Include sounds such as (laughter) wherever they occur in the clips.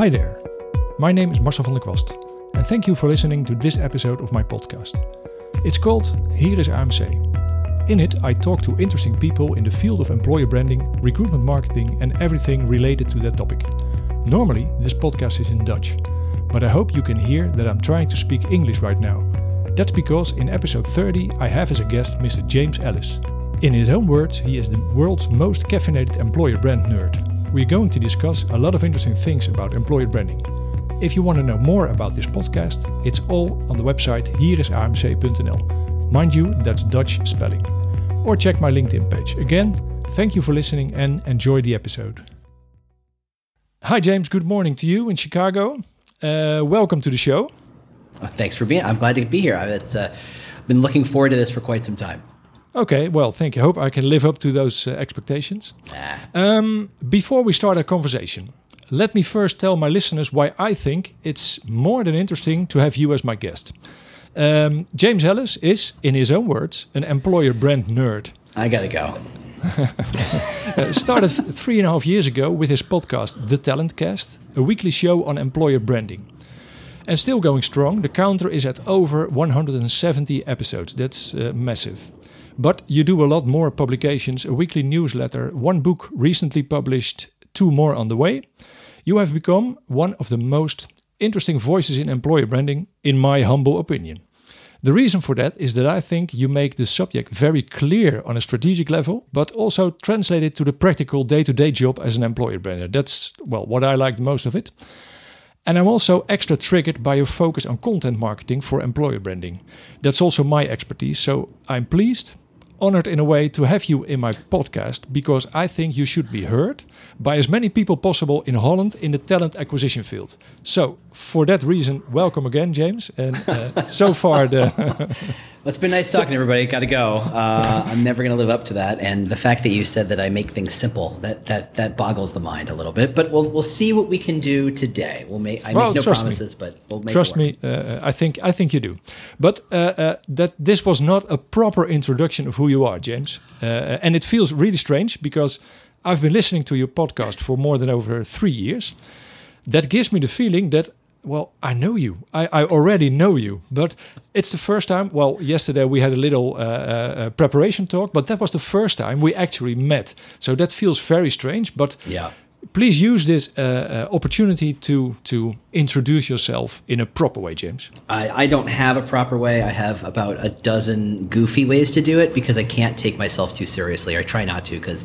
Hi there. My name is Marcel van der Kwast, and thank you for listening to this episode of my podcast. It's called Hier is AMC. In it, I talk to interesting people in the field of employer branding, recruitment marketing, and everything related to that topic. Normally, this podcast is in Dutch, but I hope you can hear that I'm trying to speak English right now. That's because in episode 30, I have as a guest Mr. James Ellis. In his own words, he is the world's most caffeinated employer brand nerd. We're going to discuss a lot of interesting things about employer branding. If you want to know more about this podcast, it's all on the website hierisamc.nl. Mind you, that's Dutch spelling. Or check my LinkedIn page. Again, thank you for listening and enjoy the episode. Hi, James. Good morning to you in Chicago. Uh, welcome to the show. Thanks for being. I'm glad to be here. I've uh, been looking forward to this for quite some time. Okay, well, thank you. Hope I can live up to those uh, expectations. Um, before we start our conversation, let me first tell my listeners why I think it's more than interesting to have you as my guest. Um, James Ellis is, in his own words, an employer brand nerd. I gotta go. (laughs) uh, started three and a half years ago with his podcast, The Talent Cast, a weekly show on employer branding. And still going strong, the counter is at over 170 episodes. That's uh, massive. But you do a lot more publications, a weekly newsletter, one book recently published, two more on the way. You have become one of the most interesting voices in employer branding, in my humble opinion. The reason for that is that I think you make the subject very clear on a strategic level, but also translate it to the practical day to day job as an employer brander. That's, well, what I liked most of it. And I'm also extra triggered by your focus on content marketing for employer branding. That's also my expertise, so I'm pleased honored in a way to have you in my podcast because I think you should be heard by as many people possible in Holland in the talent acquisition field. So, for that reason, welcome again, James. And uh, (laughs) so far, the. well, it's been nice talking to everybody. Got to go. Uh, I'm never going to live up to that. And the fact that you said that I make things simple that that that boggles the mind a little bit. But we'll we'll see what we can do today. We'll make. I well, make no promises, me. but we'll make. Trust me. Uh, I think I think you do. But uh, uh, that this was not a proper introduction of who you are, James. Uh, and it feels really strange because I've been listening to your podcast for more than over three years. That gives me the feeling that, well, I know you. I, I already know you. But it's the first time. Well, yesterday we had a little uh, uh, preparation talk, but that was the first time we actually met. So that feels very strange. But yeah please use this uh, uh, opportunity to to introduce yourself in a proper way, James. I, I don't have a proper way. I have about a dozen goofy ways to do it because I can't take myself too seriously. I try not to because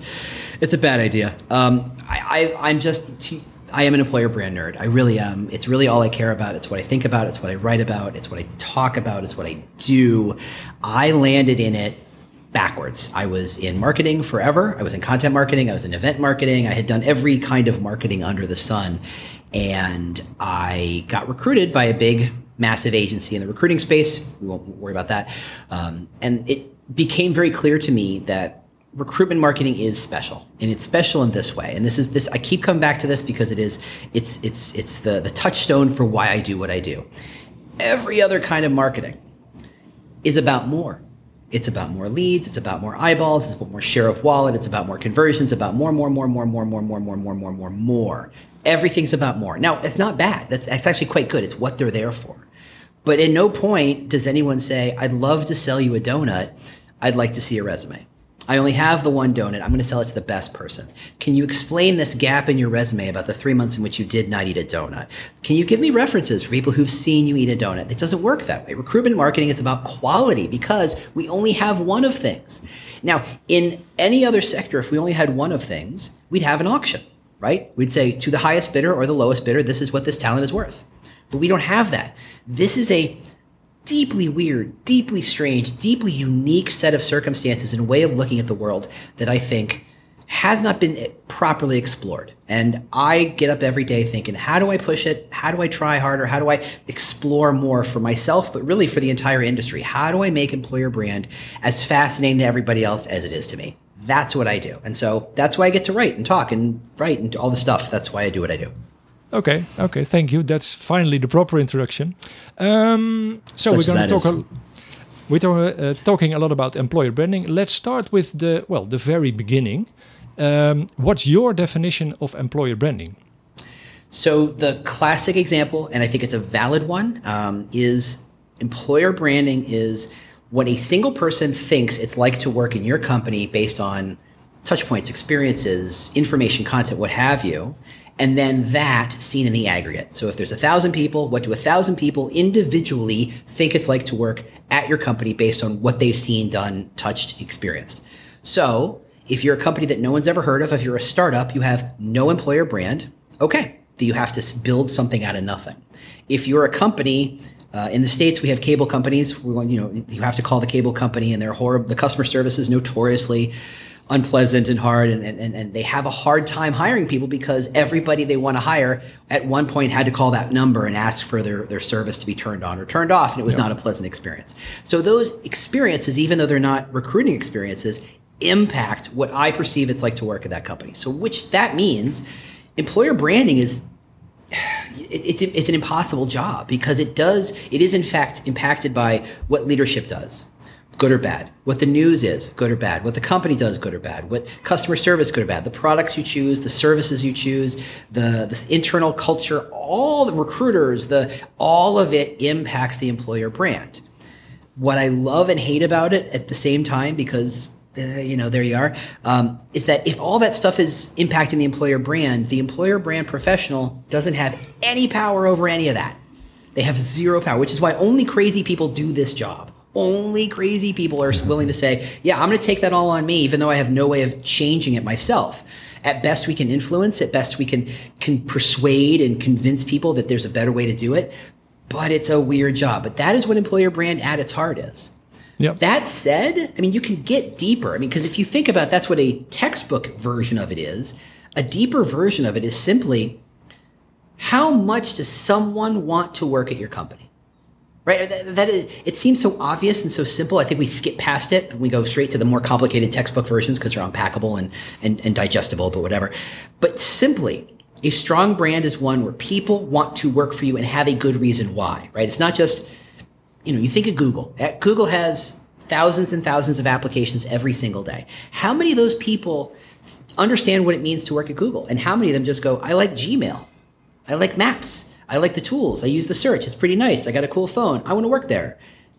it's a bad idea. Um, I, I I'm just. Too, I am an employer brand nerd. I really am. It's really all I care about. It's what I think about. It's what I write about. It's what I talk about. It's what I do. I landed in it backwards. I was in marketing forever. I was in content marketing. I was in event marketing. I had done every kind of marketing under the sun. And I got recruited by a big, massive agency in the recruiting space. We won't worry about that. Um, and it became very clear to me that recruitment marketing is special and it's special in this way and this is this i keep coming back to this because it is it's it's it's the the touchstone for why i do what i do every other kind of marketing is about more it's about more leads. It's about more eyeballs. It's about more share of wallet. It's about more conversions. About more, more, more, more, more, more, more, more, more, more, more, more. Everything's about more. Now, it's not bad. That's, that's actually quite good. It's what they're there for. But at no point does anyone say, I'd love to sell you a donut. I'd like to see a resume. I only have the one donut. I'm going to sell it to the best person. Can you explain this gap in your resume about the three months in which you did not eat a donut? Can you give me references for people who've seen you eat a donut? It doesn't work that way. Recruitment marketing is about quality because we only have one of things. Now, in any other sector, if we only had one of things, we'd have an auction, right? We'd say to the highest bidder or the lowest bidder, this is what this talent is worth. But we don't have that. This is a deeply weird, deeply strange, deeply unique set of circumstances and way of looking at the world that I think has not been properly explored. And I get up every day thinking, how do I push it? How do I try harder? How do I explore more for myself, but really for the entire industry? How do I make employer brand as fascinating to everybody else as it is to me? That's what I do. And so that's why I get to write and talk and write and all the stuff. That's why I do what I do. Okay, okay, thank you. That's finally the proper introduction. Um, so Such we're going to talk. A, we're uh, talking a lot about employer branding. Let's start with the well, the very beginning. Um, what's your definition of employer branding? So the classic example, and I think it's a valid one, um, is employer branding is what a single person thinks it's like to work in your company based on touch points, experiences, information, content, what have you. And then that seen in the aggregate. So if there's a thousand people, what do a thousand people individually think it's like to work at your company based on what they've seen, done, touched, experienced? So if you're a company that no one's ever heard of, if you're a startup, you have no employer brand, okay, you have to build something out of nothing. If you're a company uh, in the states, we have cable companies. We want, you know, you have to call the cable company, and they're horrible. The customer service is notoriously unpleasant and hard, and, and, and they have a hard time hiring people because everybody they want to hire at one point had to call that number and ask for their, their service to be turned on or turned off, and it was yep. not a pleasant experience. So those experiences, even though they're not recruiting experiences, impact what I perceive it's like to work at that company. So which that means employer branding is it's it's an impossible job because it does it is in fact impacted by what leadership does good or bad what the news is good or bad what the company does good or bad what customer service good or bad the products you choose the services you choose the the internal culture all the recruiters the all of it impacts the employer brand what i love and hate about it at the same time because uh, you know, there you are. Um, is that if all that stuff is impacting the employer brand, the employer brand professional doesn't have any power over any of that. They have zero power, which is why only crazy people do this job. Only crazy people are willing to say, yeah, I'm going to take that all on me, even though I have no way of changing it myself. At best, we can influence. At best, we can can persuade and convince people that there's a better way to do it. But it's a weird job. But that is what employer brand at its heart is. Yep. That said, I mean, you can get deeper. I mean, because if you think about that's what a textbook version of it is, a deeper version of it is simply how much does someone want to work at your company? Right? That, that is, it seems so obvious and so simple. I think we skip past it. And we go straight to the more complicated textbook versions because they're unpackable and, and, and digestible, but whatever. But simply, a strong brand is one where people want to work for you and have a good reason why, right? It's not just you know, you think of Google. Eh, Google has thousands and thousands of applications every single day. How many of those people understand what it means to work at Google? And how many of them just go, I like Gmail. I like Maps. I like the tools. I use the search. It's pretty nice. I got a cool phone. I want to work there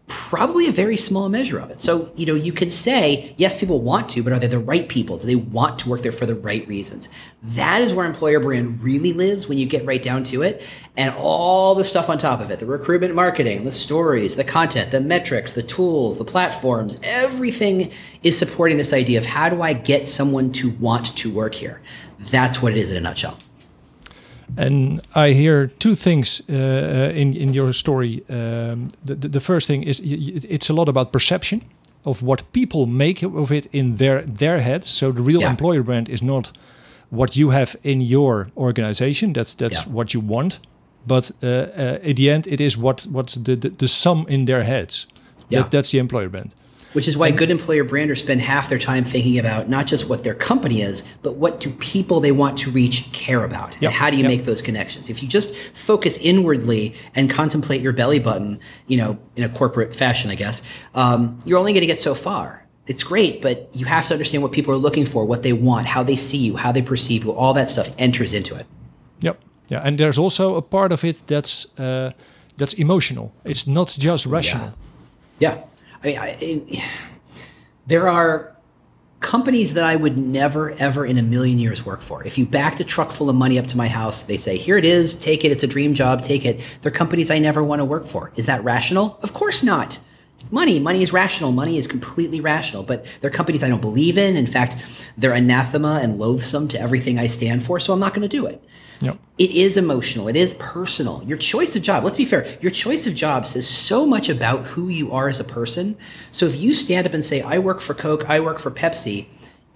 probably a very small measure of it. So, you know, you can say, yes, people want to, but are they the right people? Do they want to work there for the right reasons? That is where employer brand really lives when you get right down to it. And all the stuff on top of it the recruitment marketing, the stories, the content, the metrics, the tools, the platforms everything is supporting this idea of how do I get someone to want to work here? That's what it is in a nutshell. And I hear two things uh, uh, in in your story. Um, the, the, the first thing is it's a lot about perception of what people make of it in their their heads. So the real yeah. employer brand is not what you have in your organization. That's that's yeah. what you want. But uh, uh, at the end, it is what what's the, the, the sum in their heads. Yeah. That, that's the employer brand which is why good employer branders spend half their time thinking about not just what their company is, but what do people they want to reach care about? Yep. And how do you yep. make those connections? If you just focus inwardly and contemplate your belly button, you know, in a corporate fashion, I guess, um, you're only going to get so far. It's great, but you have to understand what people are looking for, what they want, how they see you, how they perceive you. All that stuff enters into it. Yep. Yeah, and there's also a part of it that's uh, that's emotional. It's not just rational. Yeah. yeah. I mean, I, there are companies that I would never, ever in a million years work for. If you backed a truck full of money up to my house, they say, here it is, take it, it's a dream job, take it. They're companies I never want to work for. Is that rational? Of course not. Money, money is rational. Money is completely rational, but they're companies I don't believe in. In fact, they're anathema and loathsome to everything I stand for, so I'm not going to do it. Yep. It is emotional. It is personal. Your choice of job, let's be fair, your choice of job says so much about who you are as a person. So if you stand up and say, I work for Coke, I work for Pepsi,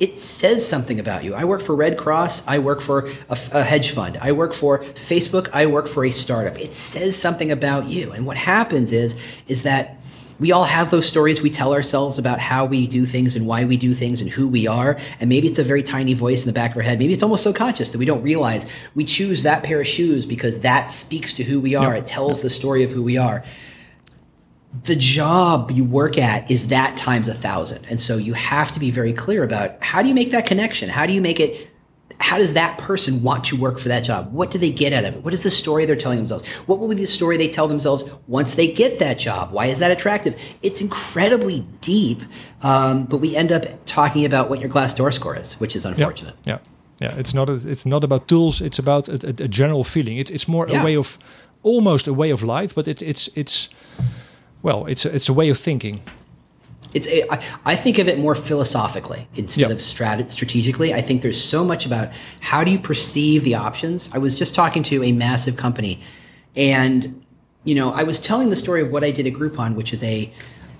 it says something about you. I work for Red Cross. I work for a, a, hedge fund. I work for Facebook. I work for a startup. It says something about you. And what happens is, is that we all have those stories we tell ourselves about how we do things and why we do things and who we are. And maybe it's a very tiny voice in the back of our head. Maybe it's almost subconscious that we don't realize we choose that pair of shoes because that speaks to who we are. Yep. It tells yep. the story of who we are. The job you work at is that times a thousand. And so you have to be very clear about how do you make that connection? How do you make it how does that person want to work for that job? What do they get out of it? What is the story they're telling themselves? What will be the story they tell themselves once they get that job? Why is that attractive? It's incredibly deep, um, but we end up talking about what your Glassdoor score is, which is unfortunate. Yeah. yeah. yeah. it's not a, it's not about tools. It's about a, a, a general feeling. It's it's more yeah. a way of almost a way of life, but it, it's it's well, it's a, it's a way of thinking it's a, I, I think of it more philosophically instead yep. of strat- strategically. I think there's so much about how do you perceive the options. I was just talking to a massive company, and you know, I was telling the story of what I did at Groupon, which is a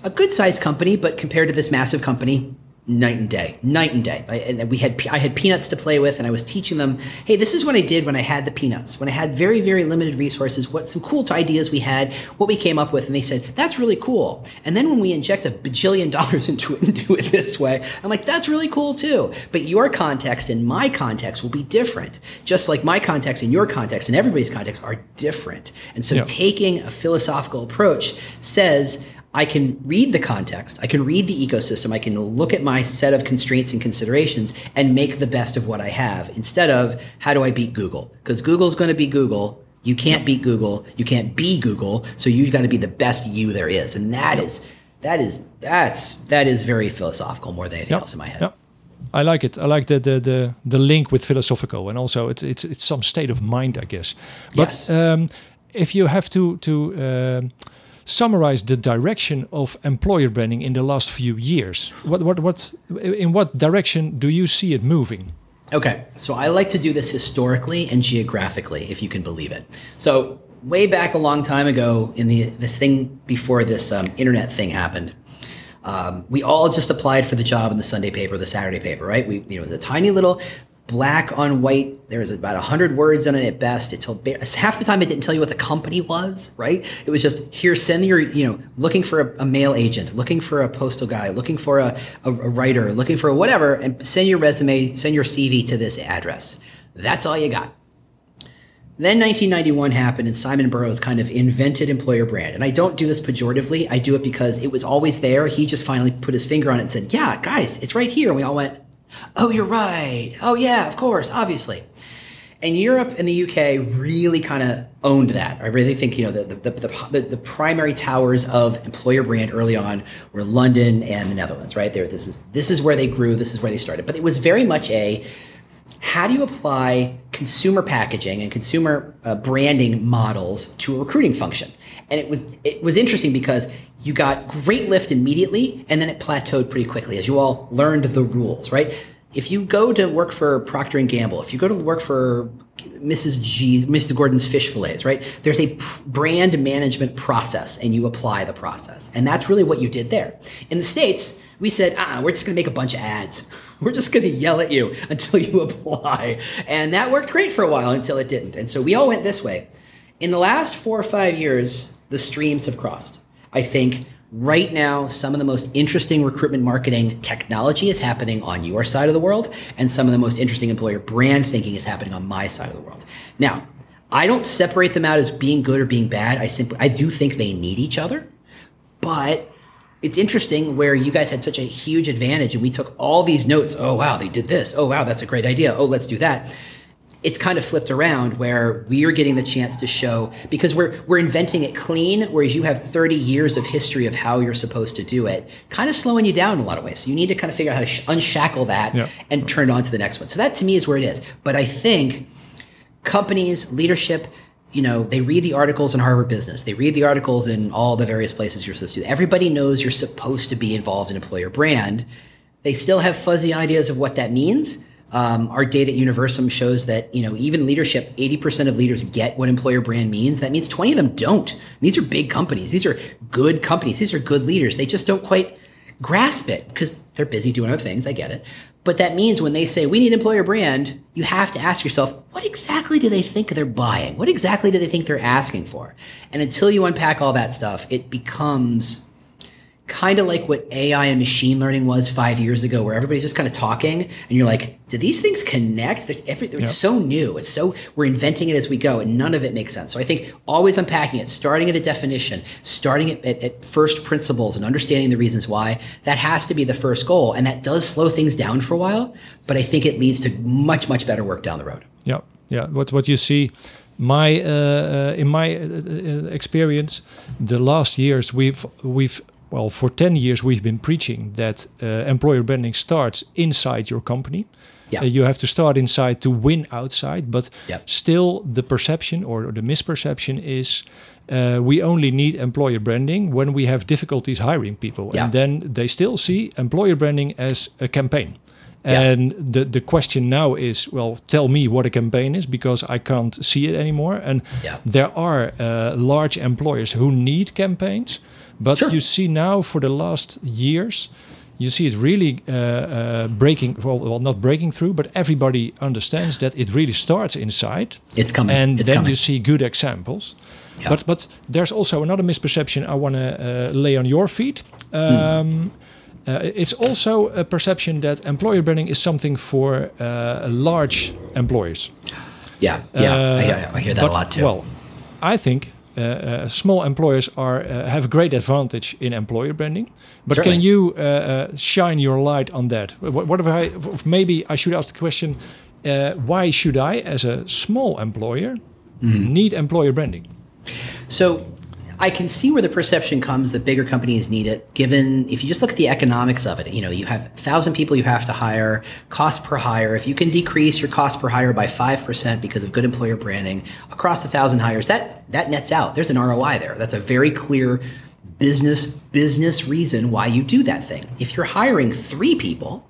a good sized company, but compared to this massive company, night and day, night and day. I, and we had I had peanuts to play with, and I was teaching them, hey, this is what I did when I had the peanuts, when I had very very limited resources. What some cool ideas we had, what we came up with, and they said that's really cool. And then when we inject a bajillion (laughs) dollars into it and do it this way, I'm like, that's really cool too. But your context and my context will be different, just like my context and your context and everybody's context are different. And so taking a philosophical approach says I can read the context, I can read the ecosystem, I can look at my set of constraints and considerations and make the best of what I have instead of how do I beat Google? Because Google's going to be Google. You can't beat Google. You can't be Google. So you got to be the best you there is. And that is that is that's that is very philosophical more than anything yep. else in my head. Yep. I like it. I like the, the the the link with philosophical, and also it's it's it's some state of mind, I guess. But yes. um, if you have to to uh, summarize the direction of employer branding in the last few years. What, what, what, in what direction do you see it moving? Okay, so I like to do this historically and geographically, if you can believe it. So way back a long time ago, in the this thing before this um, internet thing happened, um, we all just applied for the job in the Sunday paper, the Saturday paper, right? We, you know, it was a tiny little black on white. There was about 100 words on it at best. It told half the time it didn't tell you what the company was, right? It was just here, send your, you know, looking for a, a mail agent, looking for a postal guy, looking for a, a, a writer, looking for whatever, and send your resume, send your CV to this address. That's all you got. Then 1991 happened and Simon Burrows kind of invented employer brand. And I don't do this pejoratively. I do it because it was always there. He just finally put his finger on it and said, yeah, guys, it's right here. And we all went, Oh, you're right. Oh, yeah, of course, obviously. And Europe and the UK really kind of owned that. I really think you know the the, the the, the primary towers of employer brand early on were London and the Netherlands. Right there, this is this is where they grew. This is where they started. But it was very much a how do you apply consumer packaging and consumer uh, branding models to a recruiting function? And it was it was interesting because you got great lift immediately and then it plateaued pretty quickly as you all learned the rules right? If you go to work for procter and gamble if you go to work for mrs g mrs Gorton's fish fillets right there's a brand management process and you apply the process. And that's really what you did there. In the states we said ah we're just going to make a bunch of ads. (laughs) We're just going to yell at you (laughs) until you apply. And that worked great for a while until it didn't. And so we all went this way. In the last four or five years the streams have crossed. I think right now some of the most interesting recruitment marketing technology is happening on your side of the world and some of the most interesting employer brand thinking is happening on my side of the world. Now i don't separate them out as being good or being bad. I simply i do think they need each other but it's interesting where you guys had such a huge advantage and we took all these notes. Oh wow they did this. Oh wow that's a great idea. Oh let's do that it's kind of flipped around where we are getting the chance to show because we're we're inventing it clean, whereas you have 30 years of history of how you're supposed to do it, kind of slowing you down in a lot of ways. So you need to kind of figure out how to sh- unshackle that yeah. and turn it on to the next one. So that to me is where it is. But I think companies, leadership, you know, they read the articles in Harvard Business. They read the articles in all the various places you're supposed to. Everybody knows you're supposed to be involved in employer brand. They still have fuzzy ideas of what that means um, our data at Universum shows that you know even leadership, 80% of leaders get what employer brand means. That means 20 of them don't. These are big companies. These are good companies. These are good leaders. They just don't quite grasp it because they're busy doing other things. I get it. But that means when they say we need employer brand, you have to ask yourself, what exactly do they think they're buying? What exactly do they think they're asking for? And until you unpack all that stuff, it becomes kind of like what AI and machine learning was five years ago, where everybody's just kind of talking, and you're like, do these things connect? Every, it's yep. so new. It's so we're inventing it as we go, and none of it makes sense. So I think always unpacking it, starting at a definition, starting at, at, at first principles, and understanding the reasons why. That has to be the first goal, and that does slow things down for a while. But I think it leads to much much better work down the road. Yeah, yeah. What what you see my uh, uh, in my uh, uh experience, the last years we've we've well, for 10 years, we've been preaching that uh, employer branding starts inside your company. Yeah. Uh, you have to start inside to win outside, but yep. still the perception or the misperception is uh, we only need employer branding when we have difficulties hiring people. Yeah. And then they still see employer branding as a campaign. And yeah. the, the question now is, well, tell me what a campaign is because I can't see it anymore. And yeah. there are uh, large employers who need campaigns, but sure. you see now for the last years, you see it really uh, uh, breaking, well, well, not breaking through, but everybody understands that it really starts inside. It's coming. And it's then coming. you see good examples. Yeah. But but there's also another misperception I want to uh, lay on your feet. Um, mm. Uh, it's also a perception that employer branding is something for uh, large employers. Yeah, yeah, I, I, hear that a lot too. Well, I think Uh, uh, small employers are uh, have a great advantage in employer branding. But Certainly. can you uh, shine your light on that? What, what if I maybe I should ask the question: Why should I, as a small employer, mm. need employer branding? So I can see where the perception comes that bigger companies need it, given if you just look at the economics of it, you know, you have a thousand people you have to hire, cost per hire. If you can decrease your cost per hire by 5% because of good employer branding across a thousand hires, that, that nets out. There's an ROI there. That's a very clear business, business reason why you do that thing. If you're hiring three people,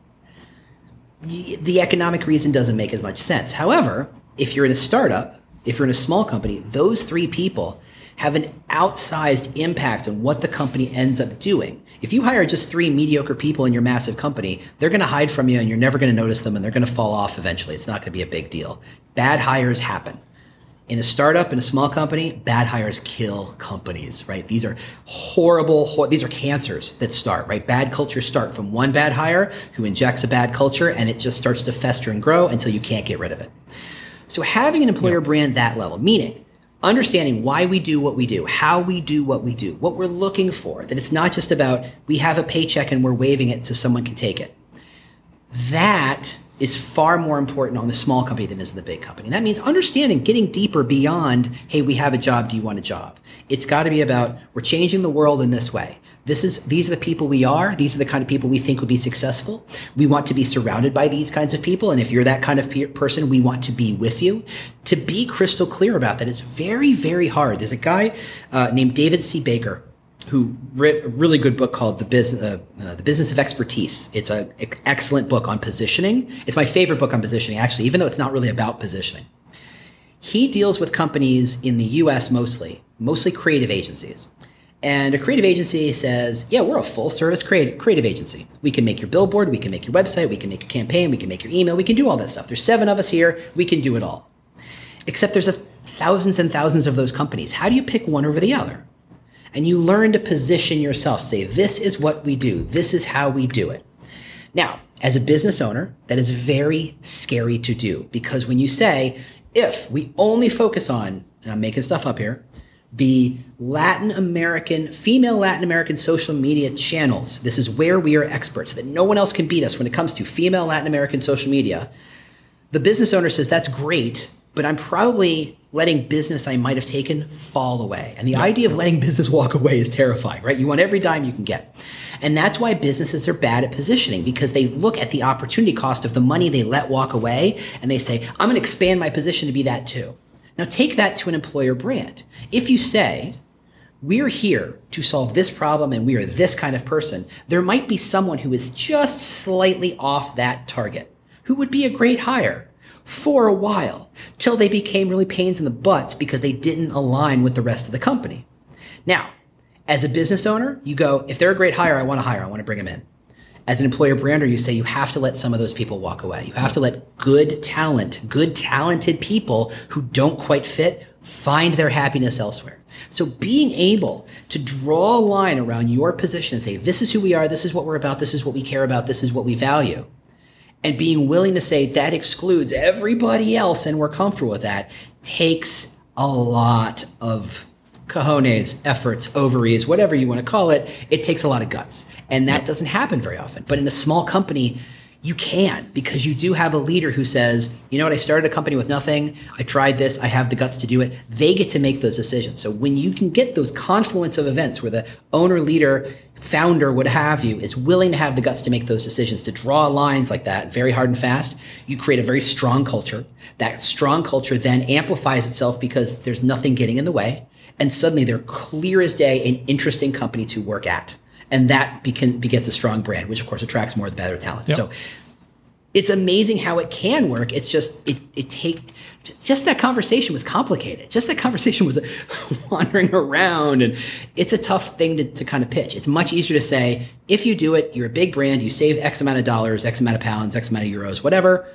the economic reason doesn't make as much sense. However, if you're in a startup, if you're in a small company, those three people have an outsized impact on what the company ends up doing. If you hire just three mediocre people in your massive company, they're going to hide from you and you're never going to notice them and they're going to fall off eventually. It's not going to be a big deal. Bad hires happen. In a startup, in a small company, bad hires kill companies, right? These are horrible, hor- these are cancers that start, right? Bad cultures start from one bad hire who injects a bad culture and it just starts to fester and grow until you can't get rid of it. So having an employer brand that level, meaning understanding why we do what we do, how we do what we do, what we're looking for, that it's not just about we have a paycheck and we're waving it so someone can take it. That is far more important on the small company than is the big company. And that means understanding, getting deeper beyond, hey, we have a job, do you want a job? It's got to be about we're changing the world in this way. This is these are the people we are. These are the kind of people we think would be successful. We want to be surrounded by these kinds of people, and if you're that kind of pe- person, we want to be with you. To be crystal clear about that is very, very hard. There's a guy uh, named David C. Baker who wrote a really good book called the business uh, uh, the business of expertise it's an excellent book on positioning it's my favorite book on positioning actually even though it's not really about positioning he deals with companies in the us mostly mostly creative agencies and a creative agency says, yeah, we're a full service creative, creative agency. We can make your billboard, we can make your website, we can make your campaign, we can make your email, we can do all that stuff. There's seven of us here, we can do it all. Except there's a thousands and thousands of those companies. How do you pick one over the other? And you learn to position yourself, say, this is what we do, this is how we do it. Now, as a business owner, that is very scary to do because when you say, if we only focus on, and I'm making stuff up here, the Latin American, female Latin American social media channels. This is where we are experts, that no one else can beat us when it comes to female Latin American social media. The business owner says, that's great, but I'm probably letting business I might have taken fall away. And the yeah. idea of letting business (laughs) walk away is terrifying, right? You want every dime you can get. And that's why businesses are bad at positioning because they look at the opportunity cost of the money they let walk away and they say, I'm going to expand my position to be that too. Now take that to an employer brand. If you say, we're here to solve this problem and we are this kind of person, there might be someone who is just slightly off that target who would be a great hire for a while till they became really pains in the butts because they didn't align with the rest of the company. Now, as a business owner, you go, if they're a great hire, I want to hire, I want to bring them in as an employer brander, you say you have to let some of those people walk away. You have to let good talent, good talented people who don't quite fit find their happiness elsewhere. So being able to draw a line around your position and say, this is who we are, this is what we're about, this is what we care about, this is what we value. And being willing to say that excludes everybody else and we're comfortable with that takes a lot of cojones, efforts, ovaries, whatever you want to call it. It takes a lot of guts. And that doesn't happen very often. But in a small company, you can because you do have a leader who says, you know what, I started a company with nothing. I tried this. I have the guts to do it. They get to make those decisions. So when you can get those confluence of events where the owner, leader, founder, what have you, is willing to have the guts to make those decisions, to draw lines like that very hard and fast, you create a very strong culture. That strong culture then amplifies itself because there's nothing getting in the way. And suddenly they're clear as day an interesting company to work at and that becan, begets a strong brand, which of course attracts more of the better talent. Yep. So it's amazing how it can work. It's just it it take just that conversation was complicated. Just that conversation was (laughs) wandering around, and it's a tough thing to, to kind of pitch. It's much easier to say if you do it, you're a big brand, you save X amount of dollars, X amount of pounds, X amount of euros, whatever.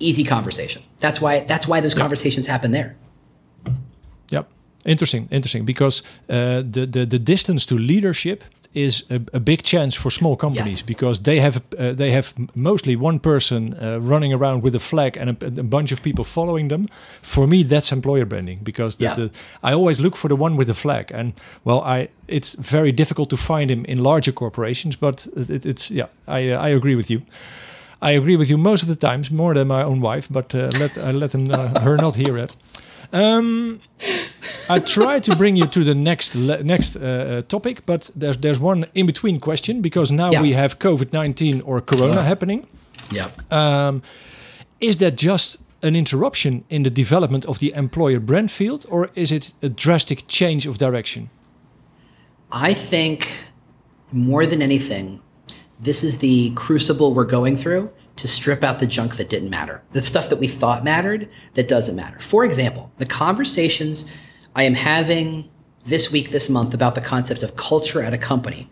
Easy conversation. That's why that's why those yep. conversations happen there. Yep. Interesting, interesting. Because uh, the, the the distance to leadership is a, a big chance for small companies yes. because they have uh, they have mostly one person uh, running around with a flag and a, a, bunch of people following them. For me, that's employer branding because yeah. the, I always look for the one with the flag, and well, I it's very difficult to find him in larger corporations, but it, it's yeah, I uh, I agree with you. I agree with you most of the times, more than my own wife, but uh, let I let him, her not hear it. Um, I try to bring you to the next next uh, uh, topic, but there's there's one in between question because now yeah. we have COVID nineteen or Corona yeah. happening. Yeah. Um, is that just an interruption in the development of the employer brand field, or is it a drastic change of direction? I think more than anything, this is the crucible we're going through to strip out the junk that didn't matter, the stuff that we thought mattered that doesn't matter. For example, the conversations I am having this week, this month about the concept of culture at a company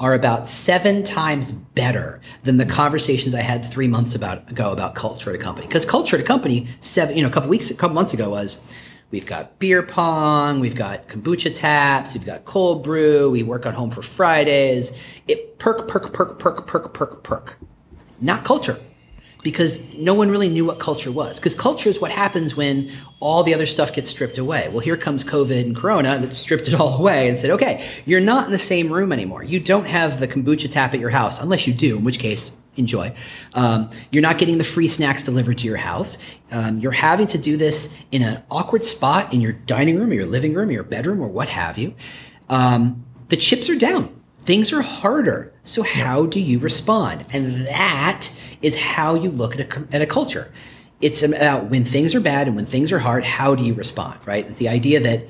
are about seven times better than the conversations I had three months about, ago about culture at a company. Because culture at a company, seven, you know, a couple weeks, a couple months ago was we've got beer pong, we've got kombucha taps, we've got cold brew, we work on home for Fridays. It perk, perk, perk, perk, perk, perk, perk not culture because no one really knew what culture was. Because culture is what happens when all the other stuff gets stripped away. Well, here comes COVID and Corona that stripped it all (laughs) away and said, okay, you're not in the same room anymore. You don't have the kombucha tap at your house, unless you do, in which case, enjoy. Um, you're not getting the free snacks delivered to your house. Um, you're having to do this in an awkward spot in your dining room or your living room or your bedroom or what have you. Um, the chips are down things are harder. So how do you respond? And that is how you look at a, at a culture. It's about when things are bad and when things are hard, how do you respond, right? The idea that,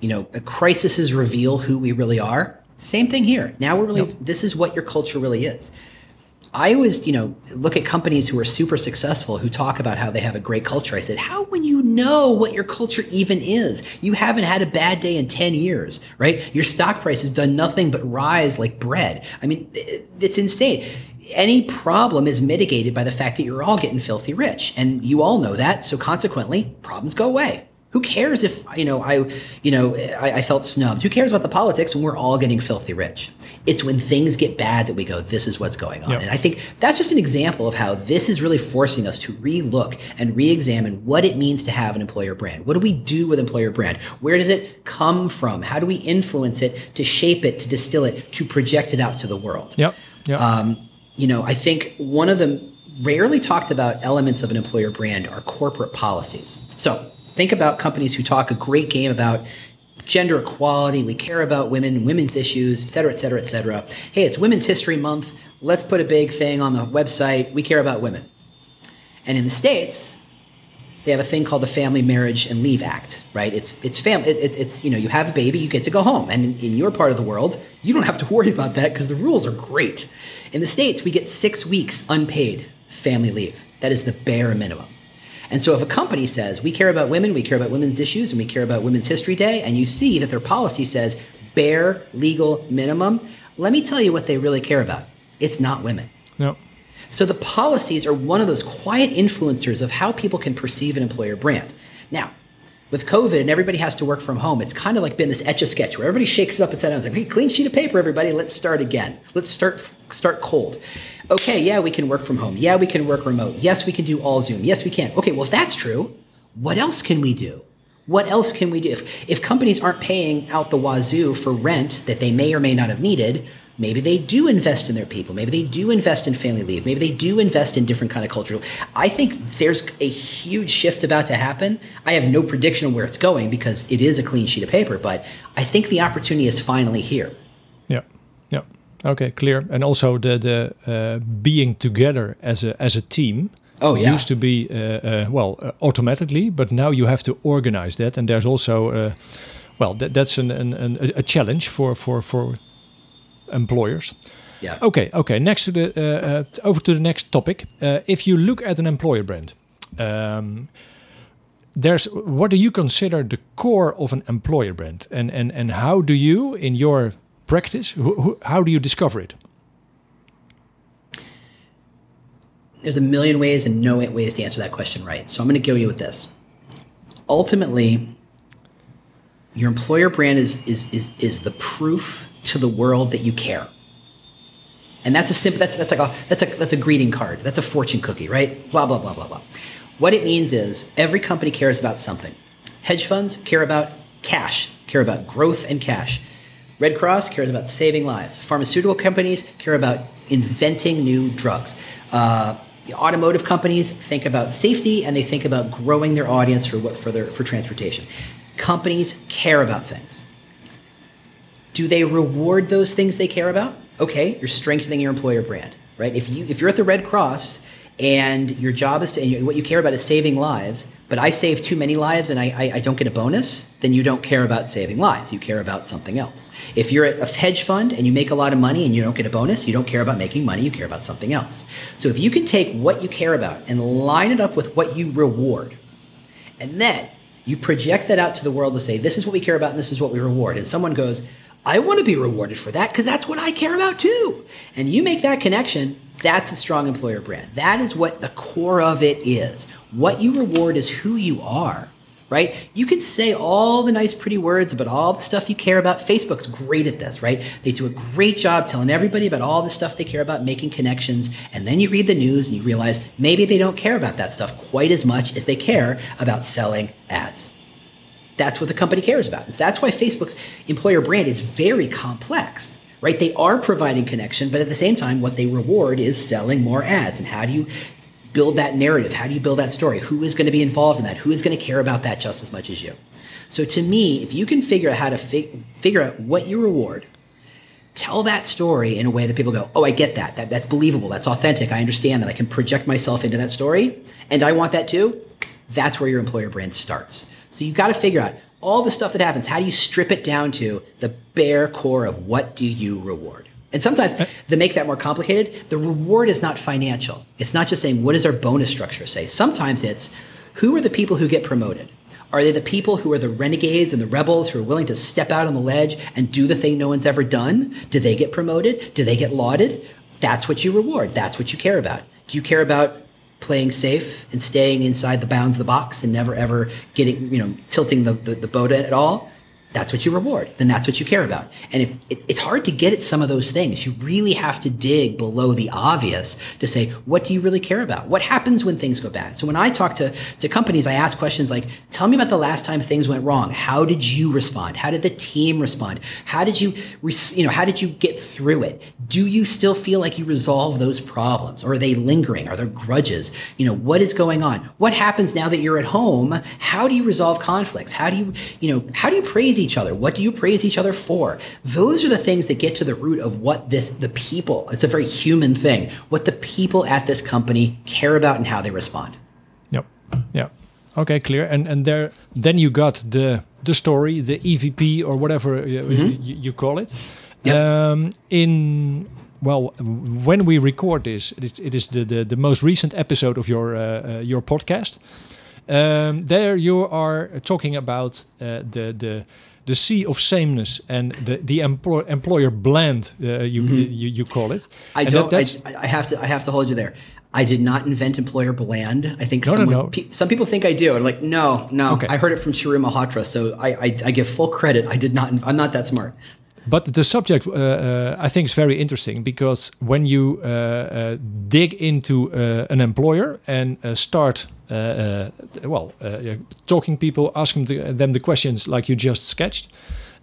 you know, crises reveal who we really are. Same thing here. Now we're really, yep. this is what your culture really is. I always, you know, look at companies who are super successful who talk about how they have a great culture. I said, how when you know what your culture even is? You haven't had a bad day in 10 years, right? Your stock price has done nothing but rise like bread. I mean, it's insane. Any problem is mitigated by the fact that you're all getting filthy rich. And you all know that. So consequently, problems go away. Who cares if you know I, you know, I, I, felt snubbed? Who cares about the politics when we're all getting filthy rich? It's when things get bad that we go, "This is what's going on." Yep. And I think that's just an example of how this is really forcing us to relook and re-examine what it means to have an employer brand. What do we do with employer brand? Where does it come from? How do we influence it to shape it, to distill it, to project it out to the world? Yep. Yep. Um, you know, I think one of the rarely talked about elements of an employer brand are corporate policies. So Think about companies who talk a great game about gender equality. We care about women, women's issues, et cetera, et cetera, et cetera. Hey, it's Women's History Month. Let's put a big thing on the website. We care about women. And in the States, they have a thing called the Family Marriage and Leave Act, right? It's it's family. It, it, it's you know you have a baby, you get to go home, and in, in your part of the world, you don't have to (laughs) worry about that because the rules are great. In the states, we get six weeks unpaid family leave. That is the bare minimum. And so if a company says, we care about women, we care about women's issues, and we care about Women's History Day, and you see that their policy says bare legal minimum, let me tell you what they really care about. It's not women. No. So the policies are one of those quiet influencers of how people can perceive an employer brand. Now, with COVID and everybody has to work from home, it's kind of like been this etch a sketch where everybody shakes it up and says, like, hey, clean sheet of paper, everybody, let's start again. Let's start start cold. Okay, yeah, we can work from home. Yeah, we can work remote. Yes, we can do all Zoom. Yes, we can. Okay, well, if that's true, what else can we do? What else can we do? If, if companies aren't paying out the wazoo for rent that they may or may not have needed, maybe they do invest in their people maybe they do invest in family leave maybe they do invest in different kind of cultural i think there's a huge shift about to happen i have no prediction of where it's going because it is a clean sheet of paper but i think the opportunity is finally here okay clear and also the the uh, being together as a as a team Oh yeah. Used to be uh, uh, well uh, automatically, but now you have to organize that, and there's also uh, well that, that's an, an, an, a challenge for for for employers. Yeah. Okay. Okay. Next to the uh, uh, over to the next topic. Uh, if you look at an employer brand, um, there's what do you consider the core of an employer brand, and and and how do you in your practice how do you discover it? There's a million ways and no ways to answer that question right. So I'm going to go you with this. Ultimately, your employer brand is is is is the proof to the world that you care. And that's a simple that's that's like a that's a that's a greeting card. That's a fortune cookie, right? Blah blah blah blah blah. What it means is every company cares about something. Hedge funds care about cash, care about growth and cash. Red Cross cares about saving lives. Pharmaceutical companies care about inventing new drugs. Uh, automotive companies think about safety and they think about growing their audience for what for their for transportation. Companies care about things. Do they reward those things they care about? Okay, you're strengthening your employer brand, right? If you if you're at the Red Cross and your job is to and what you care about is saving lives, but I save too many lives and I, I, I, don't get a bonus, then you don't care about saving lives. You care about something else. If you're at a hedge fund and you make a lot of money and you don't get a bonus, you don't care about making money, you care about something else. So if you can take what you care about and line it up with what you reward, and then you project that out to the world to say, this is what we care about and this is what we reward. And someone goes, I want to be rewarded for that because that's what I care about too. And you make that connection, that's a strong employer brand. That is what the core of it is. What you reward is who you are, right? You can say all the nice, pretty words about all the stuff you care about. Facebook's great at this, right? They do a great job telling everybody about all the stuff they care about, making connections. And then you read the news and you realize maybe they don't care about that stuff quite as much as they care about selling ads. That's what the company cares about. That's why Facebook's employer brand is very complex, right? They are providing connection, but at the same time, what they reward is selling more ads. And how do you build that narrative? How do you build that story? Who is going to be involved in that? Who is going to care about that just as much as you? So to me, if you can figure out how to fi- figure out what you reward, tell that story in a way that people go, "Oh, I get that. that. That's believable. That's authentic. I understand that. I can project myself into that story, and I want that too." That's where your employer brand starts. So you've got to figure out all the stuff that happens. How do you strip it down to the bare core of what do you reward? And sometimes uh, to make that more complicated, the reward is not financial. It's not just saying what does our bonus structure say. Sometimes it's who are the people who get promoted? Are they the people who are the renegades and the rebels who are willing to step out on the ledge and do the thing no one's ever done? Do they get promoted? Do they get lauded? That's what you reward. That's what you care about. Do you care about playing safe and staying inside the bounds of the box and never ever getting, you know, tilting the, the, the boat at all, that's what you reward. Then that's what you care about. And if it, it's hard to get at some of those things, you really have to dig below the obvious to say, what do you really care about? What happens when things go bad? So when I talk to, to companies, I ask questions like, tell me about the last time things went wrong. How did you respond? How did the team respond? How did you, you know, how did you get through it? Do you still feel like you resolve those problems? Or are they lingering? Are there grudges? You know, what is going on? What happens now that you're at home? How do you resolve conflicts? How do you, you know, how do you praise praise each other? What do you praise each other for? Those are the things that get to the root of what this, the people, it's a very human thing, what the people at this company care about and how they respond. Yep. Yeah. Okay, clear. And and there, then you got the the story, the EVP or whatever you, mm -hmm. you, you call it. Yep. Um, in well, when we record this, it is, it is the, the, the most recent episode of your uh, uh, your podcast. Um, there you are talking about uh, the the the sea of sameness and the the employ employer blend uh, you, mm -hmm. you, you call it. I and don't. That, I, I, have to. I have to hold you there. I did not invent employer bland. I think No, no, someone, no. pe- some people think I do. I'm like, no, no. Okay. I heard it from Shiru Malhotra, so I, I, I give full credit. I did not. I'm not that smart. But the subject, uh, uh, I think, is very interesting because when you uh, dig into an employer and start, well, talking people, asking the, them the questions like you just sketched,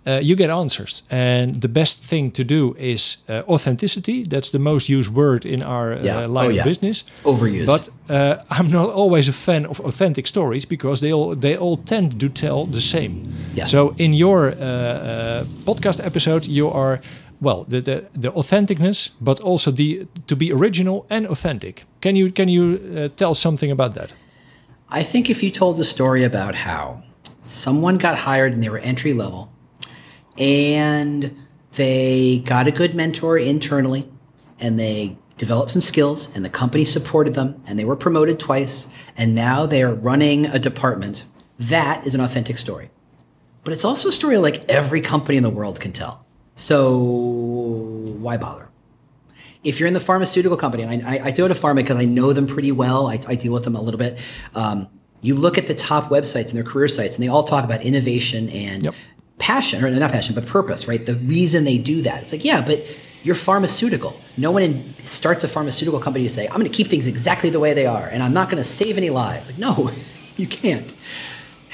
uh, you get answers. And the best thing to do is uh, authenticity. That's the most used word in our uh, Yeah. line Oh, of business. Overused. But uh, I'm not always a fan of authentic stories because they all they all tend to tell the same. Yes. So in your uh, uh, podcast episode, you are well the, the the authenticness, but also the to be original and authentic. Can you can you uh, tell something about that? I think if you told a story about how someone got hired and they were entry level and they got a good mentor internally and they developed some skills and the company supported them and they were promoted twice and now they are running a department, that is an authentic story. But it's also a story like every company in the world can tell. So why bother? if you're in the pharmaceutical company, and I, I, I go to pharma because I know them pretty well, I, I deal with them a little bit. Um, you look at the top websites and their career sites, and they all talk about innovation and Yep. Passion, or not passion, but purpose, right? The reason they do that. It's like, yeah, but you're pharmaceutical. No one in, starts a pharmaceutical company to say, I'm going to keep things exactly the way they are, and I'm not going to save any lives. Like, no, (laughs) you can't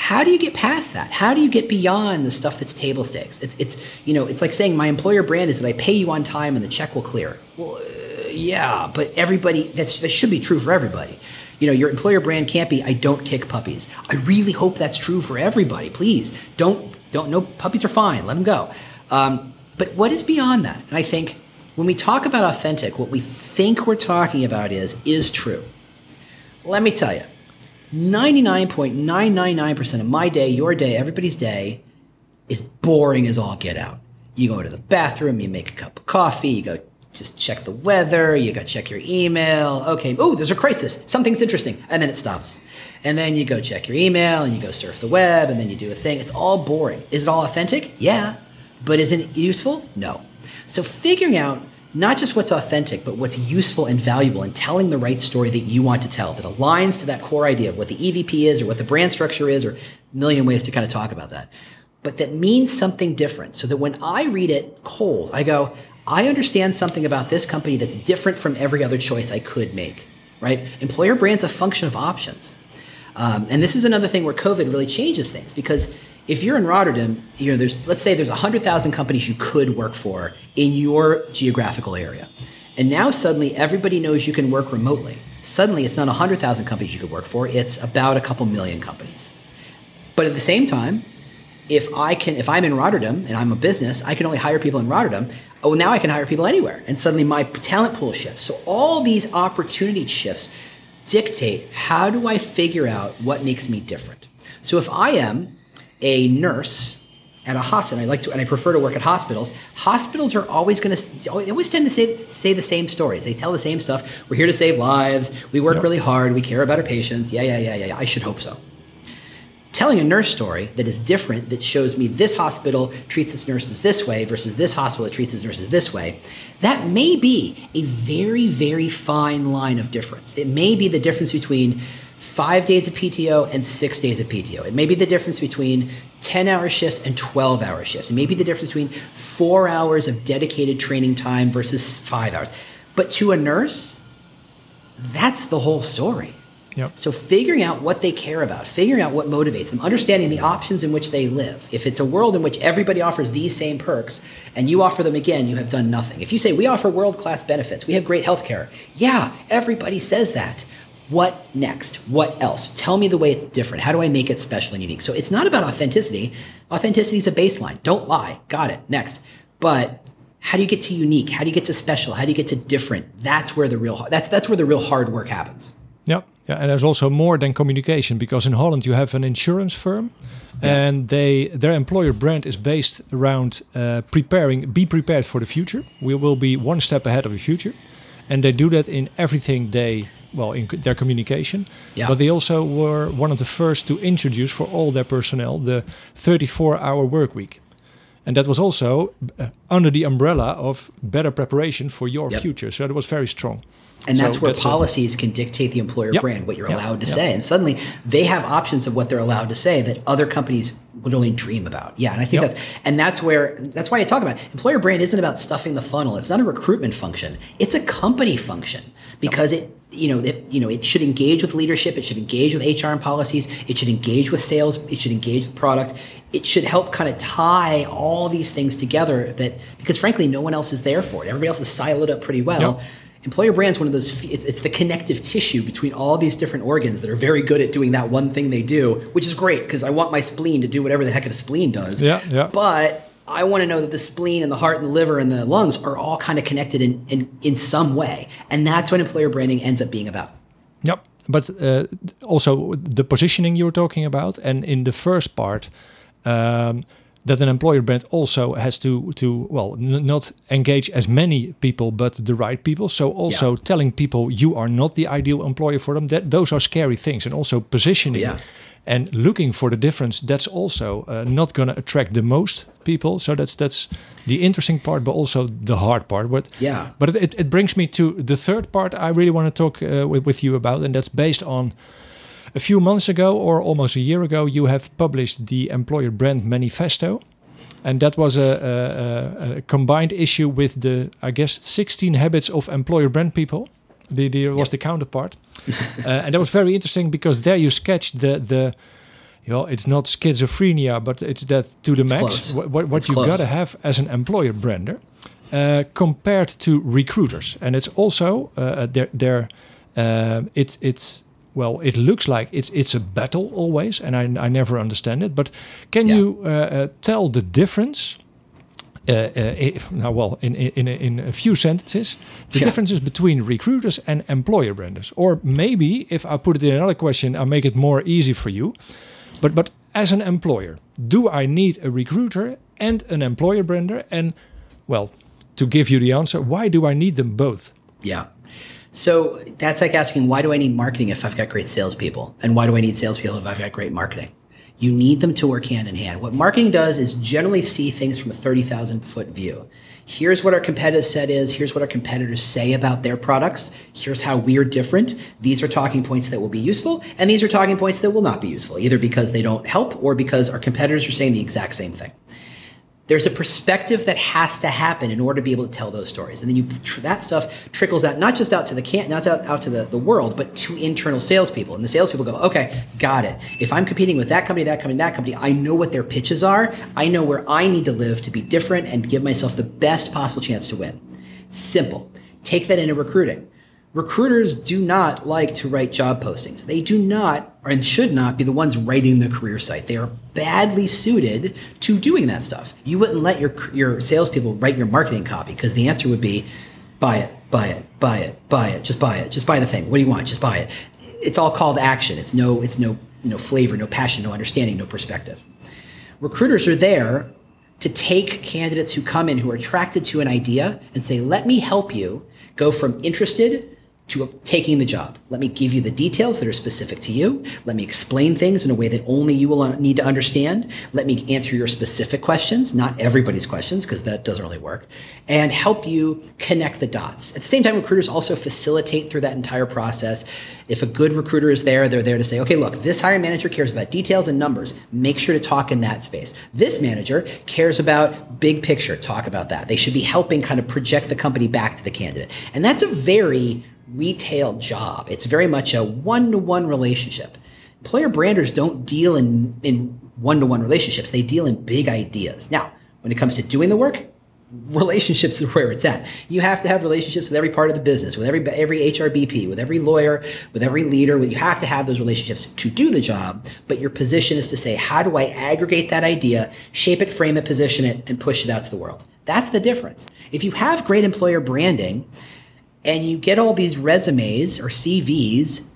how do you get past that? How do you get beyond the stuff that's table stakes? It's, it's you know, it's like saying my employer brand is that I pay you on time and the check will clear. Well, uh, yeah, but everybody, that's, that should be true for everybody. You know, your employer brand can't be, I don't kick puppies. I really hope that's true for everybody. Please don't, don't, no, puppies are fine. Let them go. Um, but what is beyond that? And I think when we talk about authentic, what we think we're talking about is, is true. Let me tell you, 99.999% of my day, your day, everybody's day is boring as all get out. You go to the bathroom, you make a cup of coffee, you go just check the weather, you go check your email. Okay, oh, there's a crisis. Something's interesting. And then it stops. And then you go check your email and you go surf the web and then you do a thing. It's all boring. Is it all authentic? Yeah. But is it useful? No. So figuring out not just what's authentic, but what's useful and valuable and telling the right story that you want to tell that aligns to that core idea of what the EVP is or what the brand structure is or a million ways to kind of talk about that. But that means something different so that when I read it cold, I go, I understand something about this company that's different from every other choice I could make, right? Employer brand's a function of options. Um, and this is another thing where COVID really changes things because if you're in Rotterdam, you know, there's let's say there's 100,000 companies you could work for in your geographical area. And now suddenly everybody knows you can work remotely. Suddenly it's not 100,000 companies you could work for, it's about a couple million companies. But at the same time, if I can if I'm in Rotterdam and I'm a business, I can only hire people in Rotterdam. Oh, now I can hire people anywhere. And suddenly my talent pool shifts. So all these opportunity shifts dictate how do I figure out what makes me different. So if I am a nurse at a hospital, I like to, and I prefer to work at hospitals. Hospitals are always going to, always tend to say, say the same stories. They tell the same stuff. We're here to save lives. We work Yep. really hard. We care about our patients. Yeah, yeah, yeah, yeah, yeah. I should hope so telling a nurse story that is different that shows me this hospital treats its nurses this way versus this hospital that treats its nurses this way that may be a very very fine line of difference. It may be the difference between five days of pto and six days of pto it may be the difference between 10 hour shifts and 12 hour shifts. It may be the difference between four hours of dedicated training time versus five hours. But to a nurse that's the whole story Yep. so figuring out what they care about, figuring out what motivates them, understanding the options in which they live. If it's a world in which everybody offers these same perks and you offer them again, you have done nothing. If you say we offer world-class benefits, we have great healthcare. Yeah, everybody says that. What next? What else? Tell me the way it's different. How do I make it special and unique? So it's not about authenticity. Authenticity is a baseline. Don't lie. Got it. Next. But how do you get to unique? How do you get to special? How do you get to different? That's where the real that's that's where the real hard work happens. Yeah, yeah, and there's also more than communication because in Holland you have an insurance firm, and they their employer brand is based around uh, preparing, be prepared for the future. We will be one step ahead of the future, and they do that in everything they well in their communication. Yeah. But they also were one of the first to introduce for all their personnel the 34-hour work week. And that was also uh, under the umbrella of better preparation for your Yep. future. So it was very strong. And So that's where that's a- policies can dictate the employer Yep. brand, what you're Yep. allowed to Yep. say. And suddenly they have options of what they're allowed to say that other companies would only dream about. Yeah. And I think that's, and that's where, that's why I talk about it. employer brand isn't about stuffing the funnel. It's not a recruitment function. It's a company function because it, you know, it, you know, it should engage with leadership. It should engage with HR and policies. It should engage with sales. It should engage with product. It should help kind of tie all these things together that, because frankly, no one else is there for it. Everybody else is siloed up pretty well. Employer brand's one of those. It's, it's the connective tissue between all these different organs that are very good at doing that one thing they do, which is great because I want my spleen to do whatever the heck a spleen does. Yeah, yeah. But I want to know that the spleen and the heart and the liver and the lungs are all kind of connected in, in in some way, and that's what employer branding ends up being about. Yep. But uh, also the positioning you were talking about, and in the first part, um, that an employer brand also has to to well n- not engage as many people, but the right people. So also Yeah. telling people you are not the ideal employer for them. That those are scary things, and also positioning. Yeah. And looking for the difference, that's also uh, not going to attract the most people. So that's that's the interesting part, but also the hard part. But Yeah. but it, it, it brings me to the third part I really want to talk uh, with, with you about, and that's based on a few months ago or almost a year ago, you have published the Employer Brand Manifesto. And that was a, a, a, combined issue with the, I guess, 16 habits of employer brand people. The, the was the counterpart. (laughs) uh, and that was very interesting because there you sketched the, the you know, it's not schizophrenia, but it's that to the It's max. close. What, what, what you close. gotta have as an employer brander uh, compared to recruiters, and it's also uh, they're, they're uh, it's it's well, it looks like it's it's a battle always, and I, I never understand it. But can Yeah. you uh, uh, tell the difference? Uh, uh, i- now, well, in in in a, in a few sentences, the Yeah. differences between recruiters and employer branders, or maybe if I put it in another question, I make it more easy for you. But but as an employer, do I need a recruiter and an employer brander? And well, to give you the answer, why do I need them both? Yeah. So that's like asking, why do I need marketing if I've got great salespeople? And why do I need salespeople if I've got great marketing? You need them to work hand in hand. What marketing does is generally see things from a 30,000 foot view. Here's what our competitive set is. Here's what our competitors say about their products. Here's how we're different. These are talking points that will be useful, and these are talking points that will not be useful, either because they don't help or because our competitors are saying the exact same thing there's a perspective that has to happen in order to be able to tell those stories. And then you that stuff trickles out not just out to the can not out, out to the, the world but to internal salespeople. And the salespeople go okay got it. If i'm competing with that company that company that company i know what their pitches are. I know where i need to live to be different and give myself the best possible chance to win. Simple. Take that into recruiting. Recruiters do not like to write job postings. They do not and should not be the ones writing the career site. They are badly suited to doing that stuff. You wouldn't let your your salespeople write your marketing copy because the answer would be, buy it, buy it, buy it, buy it, just buy it, just buy the thing. What do you want? Just buy it. It's all call to action. It's no, it's no, no flavor, no passion, no understanding, no perspective. Recruiters are there to take candidates who come in who are attracted to an idea and say, let me help you go from interested to taking the job. Let me give you the details that are specific to you. Let me explain things in a way that only you will need to understand. Let me answer your specific questions, not everybody's questions, because that doesn't really work, and help you connect the dots. At the same time, recruiters also facilitate through that entire process. If a good recruiter is there, they're there to say, okay, look, this hiring manager cares about details and numbers. Make sure to talk in that space. This manager cares about big picture. Talk about that. They should be helping kind of project the company back to the candidate. And that's a very retail job. It's very much a one-to-one relationship. Employer branders don't deal in in one-to-one relationships. They deal in big ideas. Now, when it comes to doing the work, relationships are where it's at. You have to have relationships with every part of the business, with every every HRBP, with every lawyer, with every leader. You have to have those relationships to do the job. But your position is to say, how do I aggregate that idea, shape it, frame it, position it, and push it out to the world? That's the difference. If you have great employer branding and you get all these resumes or CVs,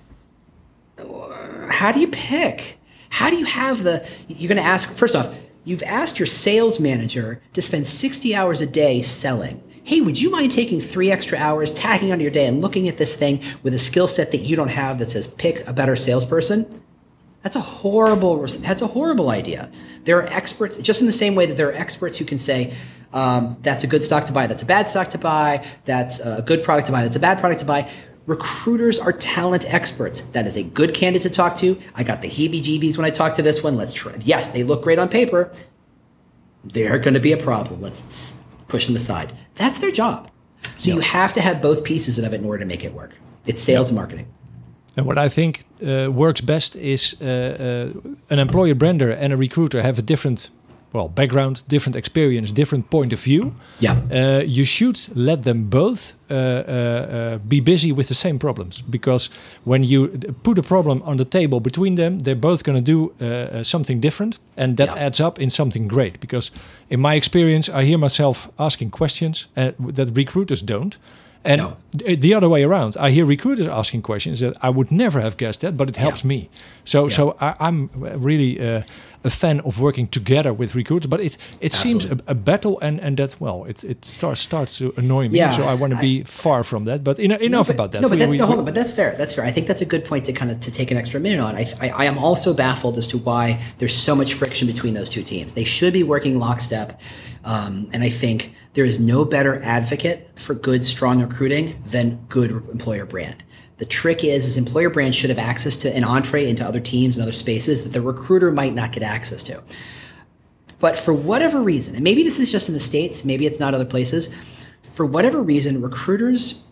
how do you pick? How do you have the, you're going to ask, first off, you've asked your sales manager to spend 60 hours a day selling. Hey, would you mind taking three extra hours, tagging onto your day, and looking at this thing with a skill set that you don't have that says pick a better salesperson? That's a horrible. That's a horrible idea. There are experts, just in the same way that there are experts who can say, um, "That's a good stock to buy. That's a bad stock to buy. That's a good product to buy. That's a bad product to buy." Recruiters are talent experts. That is a good candidate to talk to. I got the heebie-jeebies when I talked to this one. Let's try. Yes, they look great on paper. They're going to be a problem. Let's push them aside. That's their job. So you have to have both pieces of it in order to make it work. It's sales and marketing. And what I think uh, works best is uh, uh, an employer brander and a recruiter have a different well background, different experience, different point of view. Yeah, uh, you should let them both uh, uh, be busy with the same problems because when you put a problem on the table between them, they're both going to do something different, and that yeah. adds up in something great. Because in my experience, I hear myself asking questions that recruiters don't. And no. the other way around, I hear recruiters asking questions that I would never have guessed that, but it helps yeah. me. So, yeah. so I, am really uh, a fan of working together with recruits, but it it seems a, a, battle, and and that well, it it starts starts to annoy me. Yeah, so I want to be far from that. But enough no, but, about that. No, but, we, that, we, no, hold on, but that's fair. That's fair. I think that's a good point to kind of to take an extra minute on. I, I, I am also baffled as to why there's so much friction between those two teams. They should be working lockstep, um, and I think there is no better advocate for good, strong recruiting than good employer brand. The trick is, is employer brands should have access to an entree into other teams and other spaces that the recruiter might not get access to. But for whatever reason, and maybe this is just in the States, maybe it's not other places, for whatever reason, recruiters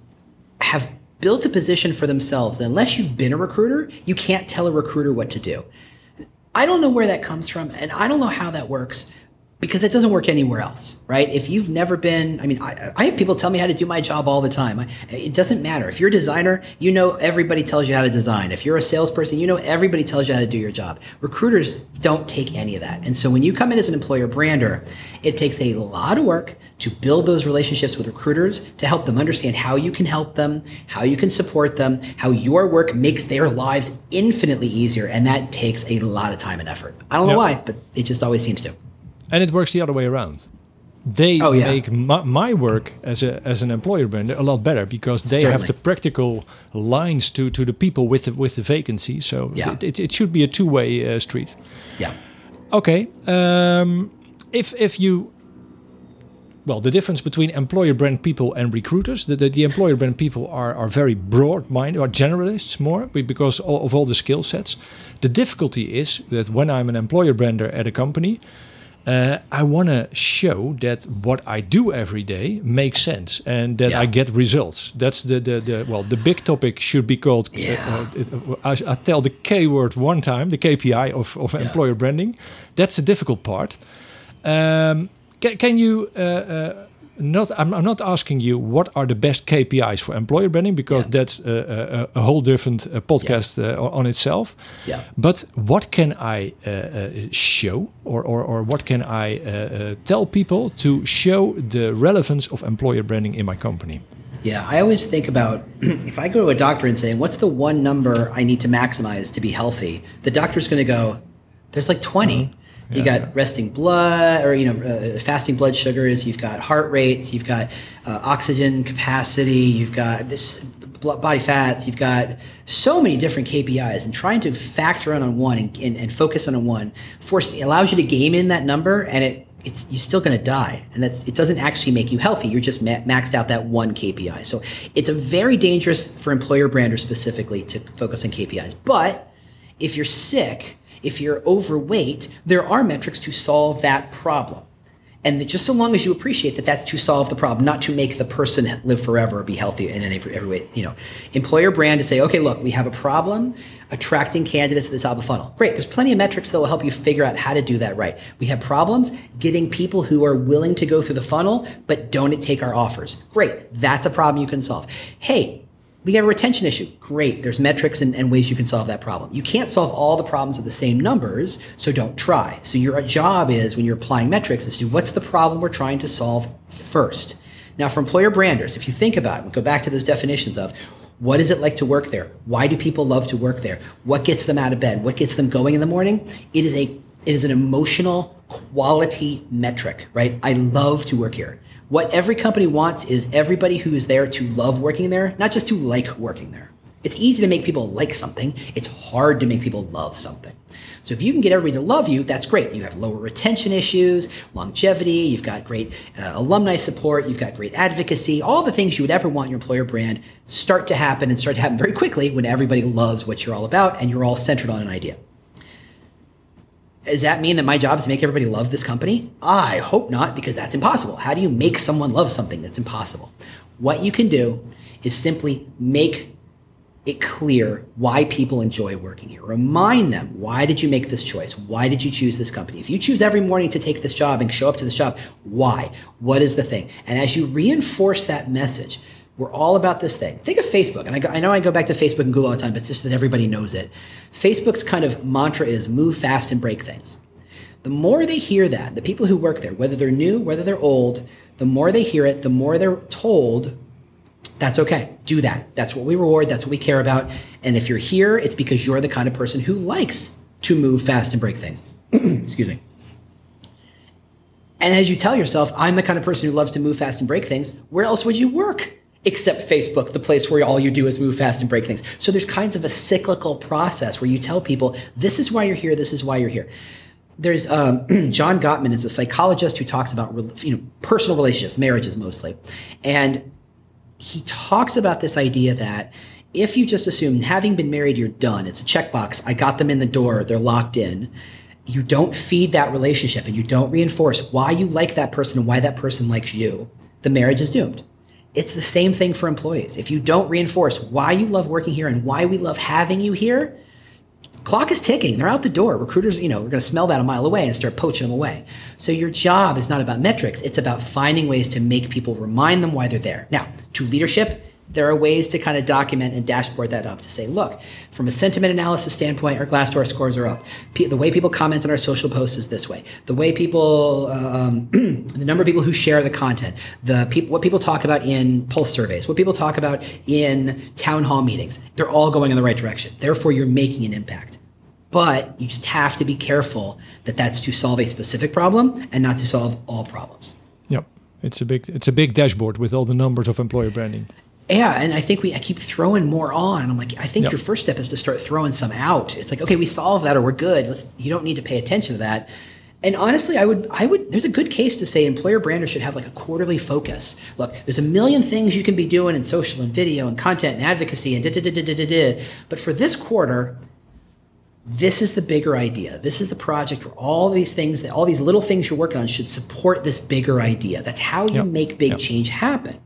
have built a position for themselves unless you've been a recruiter, you can't tell a recruiter what to do. I don't know where that comes from, and I don't know how that works, because it doesn't work anywhere else, right? If you've never been, I mean, I, I, have people tell me how to do my job all the time. I, it doesn't matter. If you're a designer, you know everybody tells you how to design. If you're a salesperson, you know everybody tells you how to do your job. Recruiters don't take any of that. And so when you come in as an employer brander, it takes a lot of work to build those relationships with recruiters to help them understand how you can help them, how you can support them, how your work makes their lives infinitely easier. And that takes a lot of time and effort. I don't know yep. why, but it just always seems to and it works the other way around. They oh, yeah. make my, my, work as a as an employer brand a lot better because they Certainly. have the practical lines to to the people with the, with the vacancy. So yeah. it, it, it should be a two way uh, street. Yeah. Okay. Um, if if you well, the difference between employer brand people and recruiters, the, the, the employer brand people are, are very broad minded, are generalists more because of all the skill sets. The difficulty is that when I'm an employer brander at a company, uh, I want to show that what I do every day makes sense and that yeah. I get results. That's the, the, the well, the big topic should be called. Uh, yeah. Uh, I, I, tell the K word one time, the KPI of, of yeah. employer branding. That's the difficult part. Um, can, can you uh, uh, not I'm, I'm, not asking you what are the best KPIs for employer branding because yeah. that's a, a, a, whole different uh, podcast yeah. uh, on itself. Yeah. But what can I uh, uh show or, or, or what can I uh, uh, tell people to show the relevance of employer branding in my company? Yeah, I always think about (clears throat) if I go to a doctor and say, "What's the one number I need to maximize to be healthy?" The doctor's going to go, "There's like 20." -hmm you got resting blood, or you know, uh, fasting blood sugars. You've got heart rates. You've got uh, oxygen capacity. You've got this body fats. You've got so many different KPIs, and trying to factor in on one and, and, and focus on a one force allows you to game in that number, and it it's you're still going to die, and that's it doesn't actually make you healthy. You're just ma- maxed out that one KPI. So it's a very dangerous for employer branders specifically to focus on KPIs. But if you're sick if you're overweight, there are metrics to solve that problem. And just so long as you appreciate that that's to solve the problem, not to make the person live forever or be healthy in every, every way, you know, employer brand to say, okay, look, we have a problem attracting candidates to the top of the funnel. Great. There's plenty of metrics that will help you figure out how to do that right. We have problems getting people who are willing to go through the funnel, but don't take our offers. Great. That's a problem you can solve. Hey, we got a retention issue. Great. There's metrics and, and, ways you can solve that problem. You can't solve all the problems with the same numbers, so don't try. So your job is when you're applying metrics is to what's the problem we're trying to solve first. Now for employer branders, if you think about it, go back to those definitions of what is it like to work there? Why do people love to work there? What gets them out of bed? What gets them going in the morning? It is a it is an emotional quality metric, right? I love to work here. What every company wants is everybody who is there to love working there, not just to like working there. It's easy to make people like something. It's hard to make people love something. So if you can get everybody to love you, that's great. You have lower retention issues, longevity, you've got great uh, alumni support, you've got great advocacy, all the things you would ever want your employer brand start to happen and start to happen very quickly when everybody loves what you're all about and you're all centered on an idea. Does that mean that my job is to make everybody love this company? I hope not, because that's impossible. How do you make someone love something that's impossible? What you can do is simply make it clear why people enjoy working here. Remind them why did you make this choice? Why did you choose this company? If you choose every morning to take this job and show up to this job, why? What is the thing? And as you reinforce that message, we're all about this thing. Think of Facebook, and I, go, I know I go back to Facebook and Google all the time, but it's just that everybody knows it. Facebook's kind of mantra is move fast and break things. The more they hear that, the people who work there, whether they're new, whether they're old, the more they hear it, the more they're told that's okay. Do that. That's what we reward. That's what we care about. And if you're here, it's because you're the kind of person who likes to move fast and break things. (clears throat) Excuse me. And as you tell yourself, I'm the kind of person who loves to move fast and break things, where else would you work? Except Facebook, the place where all you do is move fast and break things. So there's kinds of a cyclical process where you tell people, this is why you're here, this is why you're here. There's um, (clears throat) John Gottman is a psychologist who talks about you know personal relationships, marriages mostly, and he talks about this idea that if you just assume having been married, you're done, it's a checkbox, I got them in the door, they're locked in, you don't feed that relationship and you don't reinforce why you like that person and why that person likes you, the marriage is doomed. It's the same thing for employees. If you don't reinforce why you love working here and why we love having you here, clock is ticking. They're out the door. Recruiters, you know, we're going to smell that a mile away and start poaching them away. So your job is not about metrics. It's about finding ways to make people remind them why they're there. Now, to leadership, there are ways to kind of document and dashboard that up to say, look, from a sentiment analysis standpoint, our Glassdoor scores are up. P- the way people comment on our social posts is this way. The way people, um, (clears throat) the number of people who share the content, the people, what people talk about in pulse surveys, what people talk about in town hall meetings, they're all going in the right direction. Therefore, you're making an impact. But you just have to be careful that that's to solve a specific problem and not to solve all problems. Yep, it's a big it's a big dashboard with all the numbers of employer branding. Yeah, and I think we I keep throwing more on, and I'm like, I think yep. your first step is to start throwing some out. It's like, okay, we solve that, or we're good. Let's, you don't need to pay attention to that. And honestly, I would, I would. There's a good case to say employer branders should have like a quarterly focus. Look, there's a million things you can be doing in social and video and content and advocacy and da da da da da da. But for this quarter, this is the bigger idea. This is the project where all these things, that all these little things you're working on should support this bigger idea. That's how you yep. make big yep. change happen.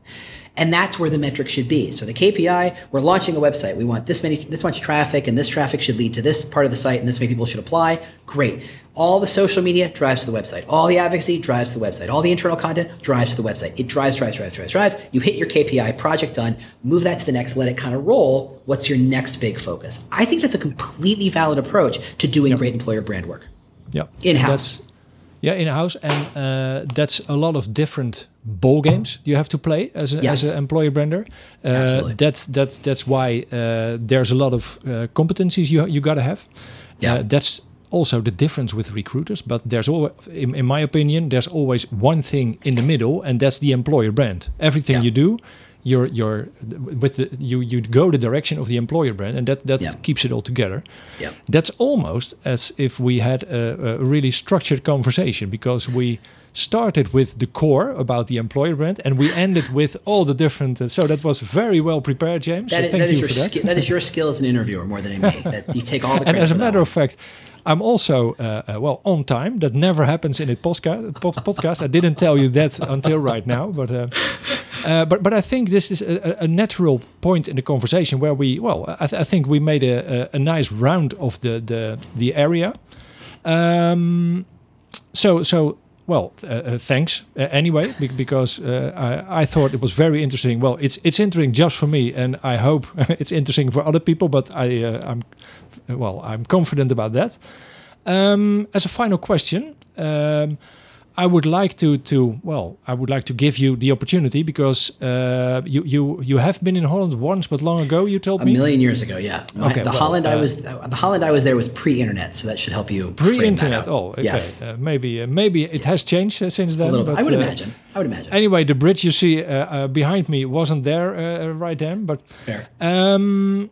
And that's where the metric should be. So the KPI, we're launching a website. We want this many, this much traffic, and this traffic should lead to this part of the site, and this many people should apply. Great. All the social media drives to the website. All the advocacy drives to the website. All the internal content drives to the website. It drives, drives, drives, drives, drives. You hit your KPI, project done, move that to the next, let it kind of roll. What's your next big focus? I think that's a completely valid approach to doing yep. great employer brand work. Yeah. In house. Yeah, in house, and uh, that's a lot of different ball games you have to play as a, yes. as an employer brander. Uh, that's that's that's why uh, there's a lot of uh, competencies you you gotta have. Yeah, uh, that's also the difference with recruiters. But there's always, in, in, my opinion, there's always one thing in the middle, and that's the employer brand. Everything yeah. you do you're you're with the you you go the direction of the employer brand and that that yeah. keeps it all together yeah. that's almost as if we had a, a, really structured conversation because we started with the core about the employer brand and we ended with all the different uh, so that was very well prepared james that so is, thank that you is for that. that is your skill as an interviewer more than me that you take all the (laughs) and as a matter of fact I'm also uh, uh, well on time. That never happens in a podcast. podcast. I didn't tell you that until right now, but uh, uh, but but I think this is a, a, natural point in the conversation where we well I, th I think we made a, a, a, nice round of the the the area. Um, so so well, uh, uh, thanks uh, anyway, because I, I, thought it was very interesting. Well, it's it's interesting just for me, and I hope (laughs) it's interesting for other people. But I, I'm, well, I'm confident about that. Um, as a final question, um, I would like to to well, I would like to give you the opportunity because uh, you you you have been in Holland once, but long ago you told a me a million years ago. Yeah, okay. The well, Holland uh, I was the Holland I was there was pre-internet, so that should help you. Pre-internet. Oh, okay. Yes. Uh, maybe uh, maybe it has changed uh, since then. A little bit. I would uh, imagine. I would imagine. Anyway, the bridge you see behind me wasn't there right then, but fair. Um,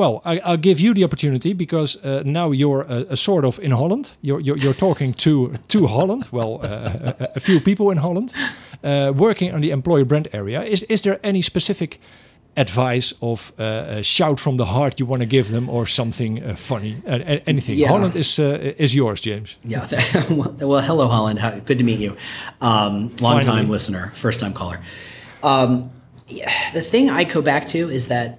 well, I, will give you the opportunity because uh, now you're a, a, sort of in Holland. You're you're, you're talking to to Holland. Well, uh, a, a, few people in Holland uh, working on the employer brand area. Is is there any specific advice of uh, a shout from the heart you want to give them or something uh, funny? Anything? Yeah. holland is uh, is yours james. Yeah. (laughs) Well hello holland. How, good to meet you. Um, long time listener first time caller. Um, yeah, the thing i go back to is that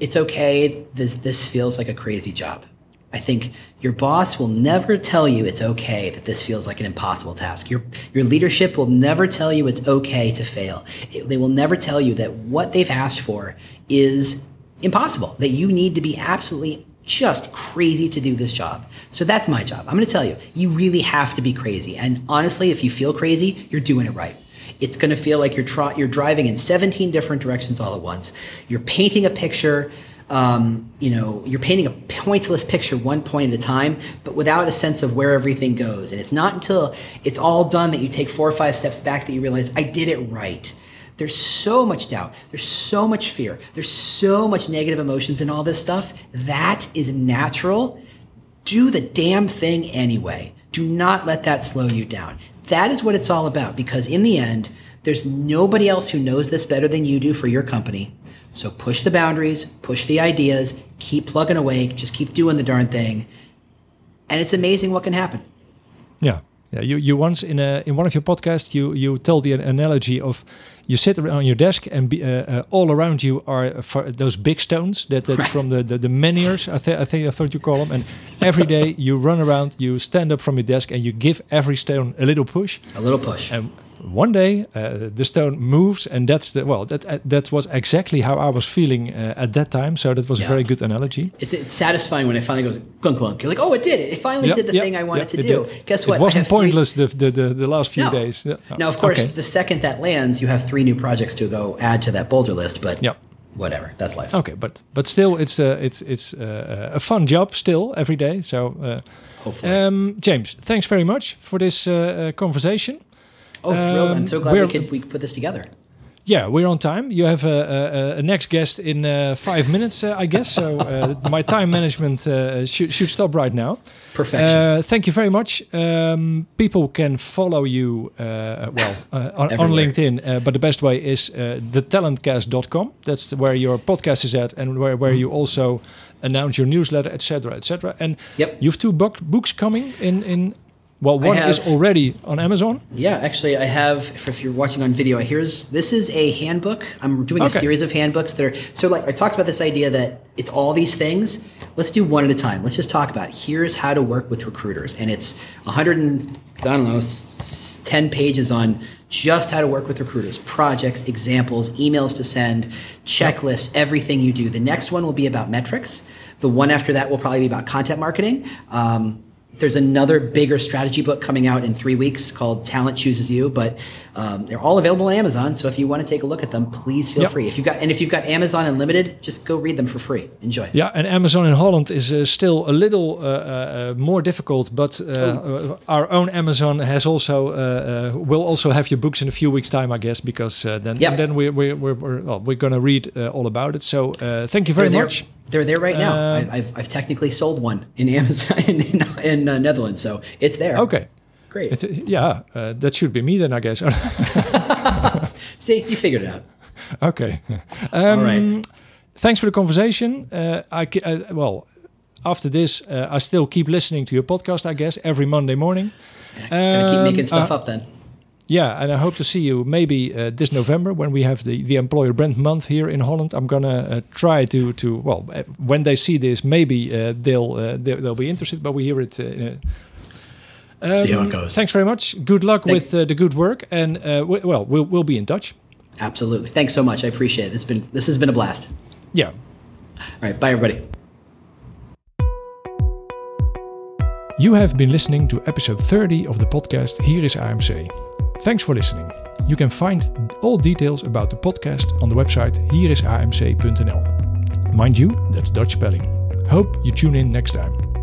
it's okay this this feels like a crazy job I think your boss will never tell you it's okay that this feels like an impossible task. Your, your leadership will never tell you it's okay to fail. It, they will never tell you that what they've asked for is impossible, that you need to be absolutely just crazy to do this job. So that's my job. I'm going to tell you, you really have to be crazy. And honestly, if you feel crazy, you're doing it right. It's going to feel like you're, you're driving in 17 different directions all at once. You're painting a picture um, you know, you're painting a pointless picture one point at a time, but without a sense of where everything goes. And it's not until it's all done that you take four or five steps back that you realize, I did it right. There's so much doubt. There's so much fear. There's so much negative emotions and all this stuff. That is natural. Do the damn thing anyway. Do not let that slow you down. That is what it's all about because in the end, there's nobody else who knows this better than you do for your company. So push the boundaries, push the ideas, keep plugging away, just keep doing the darn thing. And it's amazing what can happen. Yeah. Yeah, you, you once in a in one of your podcasts you you tell the analogy of you sit on your desk and be, uh, uh, all around you are uh, those big stones that, that right. from the the, the menhirs I, th I think I thought you call them and every day you run around you stand up from your desk and you give every stone a little push a little push and one day uh, the stone moves and that's the well that uh, that was exactly how i was feeling uh, at that time so that was yeah. a very good analogy it's, it's, satisfying when it finally goes clunk clunk you're like oh it did it it finally yep, did the yep, thing i wanted yep, to do did. guess what it wasn't pointless the, the, the, the, last few no. days yeah. now of course okay. the second that lands you have three new projects to go add to that boulder list but yep whatever that's life okay but but still it's a it's it's a, a fun job still every day so uh, Hopefully. Um, James, thanks very much for this uh, uh conversation. Oh, thrilled! I'm so glad we could we put this together. Yeah, we're on time. You have a, a, a next guest in uh, five minutes, uh, I guess. So uh, (laughs) my time management uh, should, should stop right now. Perfection. Uh, thank you very much. Um, people can follow you, uh, well, on, on, LinkedIn, but the best way is thetalentcast.com. That's where your podcast is at, and where, where mm. you also announce your newsletter, etc., etc. And yep. you have two book, books coming in in well, one have, is already on Amazon. Yeah, actually, I have. If, if, you're watching on video, here's this is a handbook. I'm doing okay. a series of handbooks that are so like I talked about this idea that it's all these things. Let's do one at a time. Let's just talk about here's how to work with recruiters, and it's 100 and I don't know 10 pages on just how to work with recruiters, projects, examples, emails to send, checklists, everything you do. The next one will be about metrics. The one after that will probably be about content marketing. Um, there's another bigger strategy book coming out in three weeks called Talent Chooses You, but um, they're all available on Amazon. So if you want to take a look at them, please feel yep. free. If you've got and if you've got Amazon Unlimited, just go read them for free. Enjoy. Yeah, and Amazon in Holland is uh, still a little uh, uh, more difficult, but uh, oh. our own Amazon has also uh, uh, will also have your books in a few weeks' time, I guess, because then yep. then we, we, we're we're, well, we're going to read all about it. So thank you very they're much. There. They're there right now. I, have I've technically sold one in Amazon (laughs) in, in, in Netherlands, so it's there. Okay. Great. It's, yeah, uh, that should be me then, I guess. (laughs) (laughs) See, you figured it out. Okay. Um, (laughs) All right. Thanks for the conversation. Uh, I uh, well, after this, uh, I still keep listening to your podcast. I guess every Monday morning. Yeah, um, keep making stuff uh, up then. Yeah, and I hope to see you maybe uh, this November when we have the, the employer brand month here in Holland. I'm gonna uh, try to to well when they see this, maybe uh, they'll, they'll, they'll be interested. But we hear it um, See how it goes. Thanks very much. Good luck Thank with uh, the good work, and uh, well, we'll we'll be in touch. Absolutely. Thanks so much. I appreciate it. It's been this has been a blast. Yeah. All right. Bye, everybody. You have been listening to episode 30 of the podcast Hier is AMC. Thanks for listening. You can find all details about the podcast on the website hierisamc.nl. Mind you, that's Dutch spelling. Hope you tune in next time.